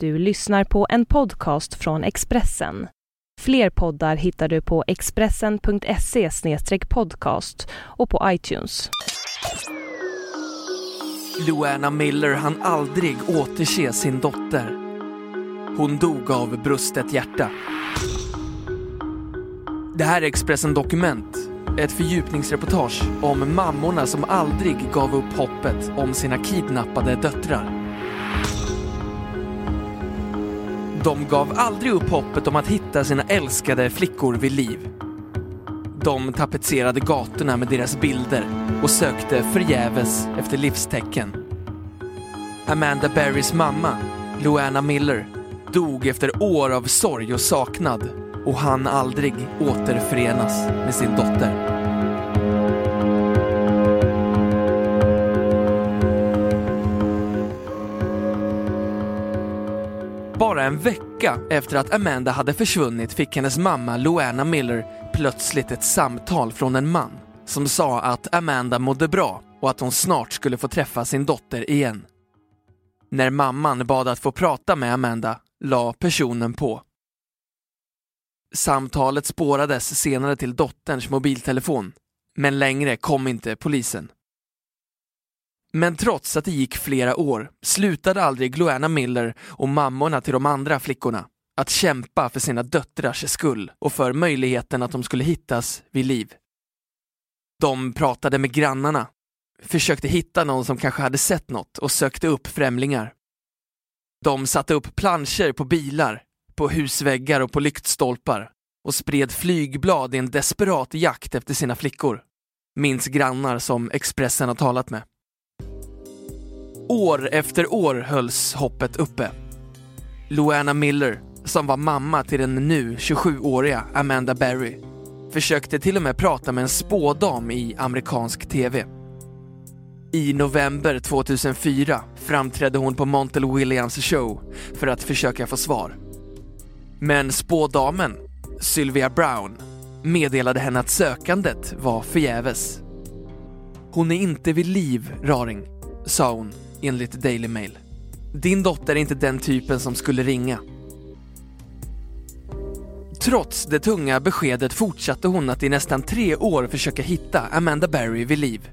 Du lyssnar på en podcast från Expressen. Fler poddar hittar du på expressen.se podcast och på iTunes. Luana Miller hann aldrig återse sin dotter. Hon dog av brustet hjärta. Det här är Expressen Dokument, ett fördjupningsreportage om mammorna som aldrig gav upp hoppet om sina kidnappade döttrar. De gav aldrig upp hoppet om att hitta sina älskade flickor vid liv. De tapetserade gatorna med deras bilder och sökte förgäves efter livstecken. Amanda Berrys mamma, Luana Miller, dog efter år av sorg och saknad och han aldrig återförenas med sin dotter. En vecka efter att Amanda hade försvunnit fick hennes mamma Luana Miller plötsligt ett samtal från en man som sa att Amanda mådde bra och att hon snart skulle få träffa sin dotter igen. När mamman bad att få prata med Amanda la personen på. Samtalet spårades senare till dotterns mobiltelefon, men längre kom inte polisen. Men trots att det gick flera år slutade aldrig Gloana Miller och mammorna till de andra flickorna att kämpa för sina döttrars skull och för möjligheten att de skulle hittas vid liv. De pratade med grannarna, försökte hitta någon som kanske hade sett något och sökte upp främlingar. De satte upp planscher på bilar, på husväggar och på lyktstolpar och spred flygblad i en desperat jakt efter sina flickor, minns grannar som Expressen har talat med. År efter år hölls hoppet uppe. Luana Miller, som var mamma till den nu 27-åriga Amanda Berry, försökte till och med prata med en spådam i amerikansk TV. I november 2004 framträdde hon på Montel Williams show för att försöka få svar. Men spådamen, Sylvia Brown, meddelade henne att sökandet var förgäves. Hon är inte vid liv, Raring, sa hon enligt Daily Mail. Din dotter är inte den typen som skulle ringa. Trots det tunga beskedet fortsatte hon att i nästan tre år försöka hitta Amanda Berry vid liv.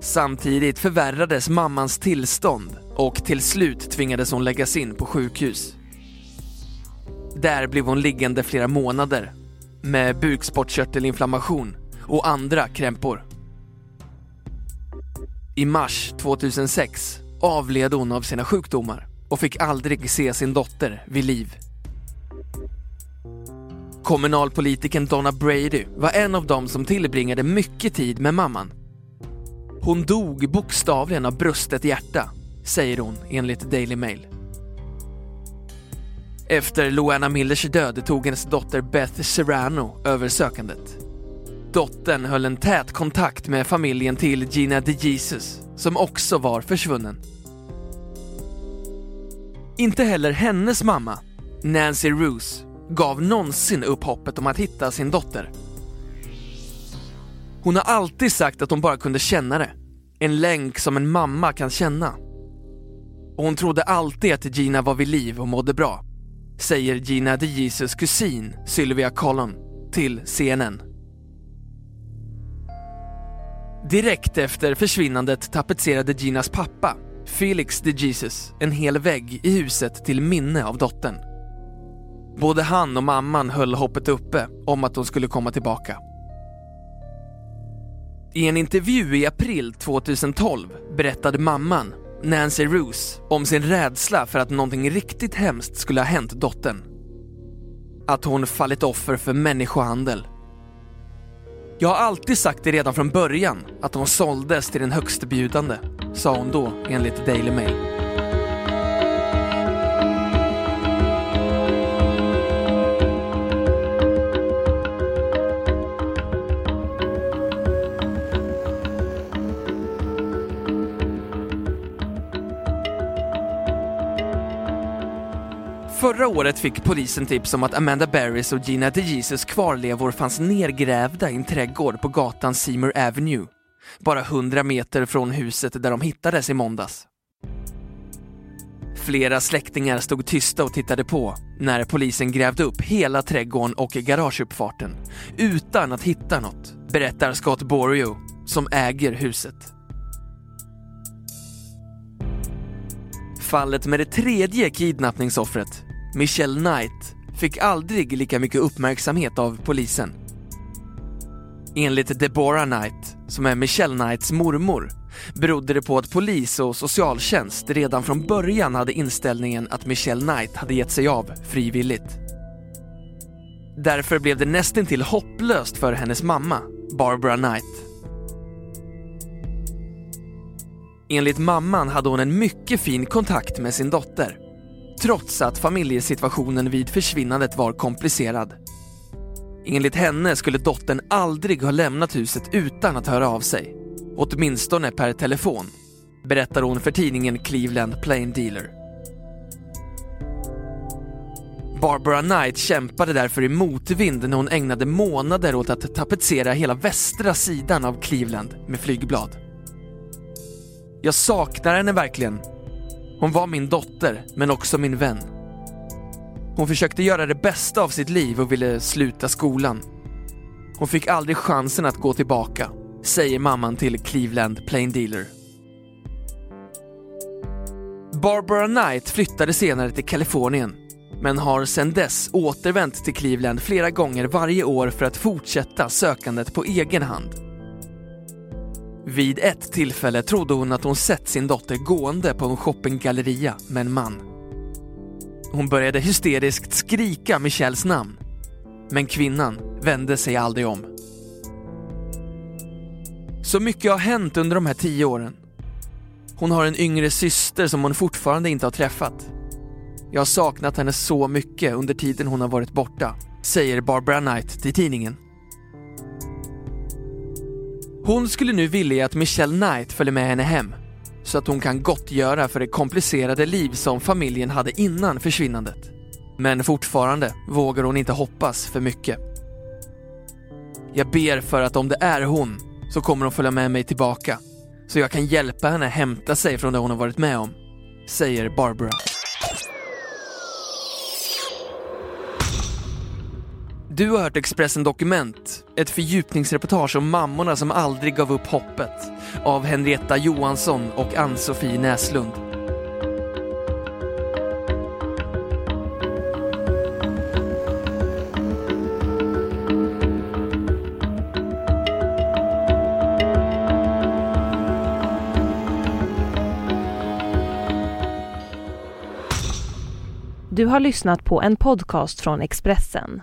Samtidigt förvärrades mammans tillstånd och till slut tvingades hon läggas in på sjukhus. Där blev hon liggande flera månader med bukspottkörtelinflammation och andra krämpor. I mars 2006 avled hon av sina sjukdomar och fick aldrig se sin dotter vid liv. Kommunalpolitiken Donna Brady var en av dem som tillbringade mycket tid med mamman. Hon dog bokstavligen av brustet hjärta, säger hon enligt Daily Mail. Efter Luana Millers död tog hennes dotter Beth Serrano över sökandet. Dottern höll en tät kontakt med familjen till Gina de Jesus, som också var försvunnen. Inte heller hennes mamma, Nancy Roos, gav någonsin upp hoppet om att hitta sin dotter. Hon har alltid sagt att hon bara kunde känna det. En länk som en mamma kan känna. Och hon trodde alltid att Gina var vid liv och mådde bra, säger Gina de Jesus kusin Sylvia Collon till CNN. Direkt efter försvinnandet tapetserade Ginas pappa, Felix de Jesus, en hel vägg i huset till minne av dottern. Både han och mamman höll hoppet uppe om att hon skulle komma tillbaka. I en intervju i april 2012 berättade mamman, Nancy Roos, om sin rädsla för att någonting riktigt hemskt skulle ha hänt dottern. Att hon fallit offer för människohandel jag har alltid sagt det redan från början, att hon såldes till den högstbjudande, sa hon då enligt Daily Mail. Förra året fick polisen tips om att Amanda Barris och Gina DeJesus kvarlevor fanns nergrävda i en trädgård på gatan Seymour Avenue, bara 100 meter från huset där de hittades i måndags. Flera släktingar stod tysta och tittade på när polisen grävde upp hela trädgården och garageuppfarten utan att hitta något, berättar Scott Borio som äger huset. Fallet med det tredje kidnappningsoffret, Michelle Knight, fick aldrig lika mycket uppmärksamhet av polisen. Enligt Deborah Knight, som är Michelle Knights mormor, berodde det på att polis och socialtjänst redan från början hade inställningen att Michelle Knight hade gett sig av frivilligt. Därför blev det nästintill hopplöst för hennes mamma, Barbara Knight. Enligt mamman hade hon en mycket fin kontakt med sin dotter, trots att familjesituationen vid försvinnandet var komplicerad. Enligt henne skulle dottern aldrig ha lämnat huset utan att höra av sig. Åtminstone per telefon, berättar hon för tidningen Cleveland Plain Dealer. Barbara Knight kämpade därför i motvind när hon ägnade månader åt att tapetsera hela västra sidan av Cleveland med flygblad. Jag saknar henne verkligen. Hon var min dotter, men också min vän. Hon försökte göra det bästa av sitt liv och ville sluta skolan. Hon fick aldrig chansen att gå tillbaka, säger mamman till Cleveland Plain Dealer. Barbara Knight flyttade senare till Kalifornien, men har sedan dess återvänt till Cleveland flera gånger varje år för att fortsätta sökandet på egen hand. Vid ett tillfälle trodde hon att hon sett sin dotter gående på en shoppinggalleria med en man. Hon började hysteriskt skrika Michelles namn. Men kvinnan vände sig aldrig om. Så mycket har hänt under de här tio åren. Hon har en yngre syster som hon fortfarande inte har träffat. Jag har saknat henne så mycket under tiden hon har varit borta, säger Barbara Knight till tidningen. Hon skulle nu vilja att Michelle Knight följer med henne hem så att hon kan gottgöra för det komplicerade liv som familjen hade innan försvinnandet. Men fortfarande vågar hon inte hoppas för mycket. Jag ber för att om det är hon så kommer hon följa med mig tillbaka så jag kan hjälpa henne hämta sig från det hon har varit med om, säger Barbara. Du har hört Expressen Dokument, ett fördjupningsreportage om mammorna som aldrig gav upp hoppet av Henrietta Johansson och Ann-Sofie Näslund. Du har lyssnat på en podcast från Expressen.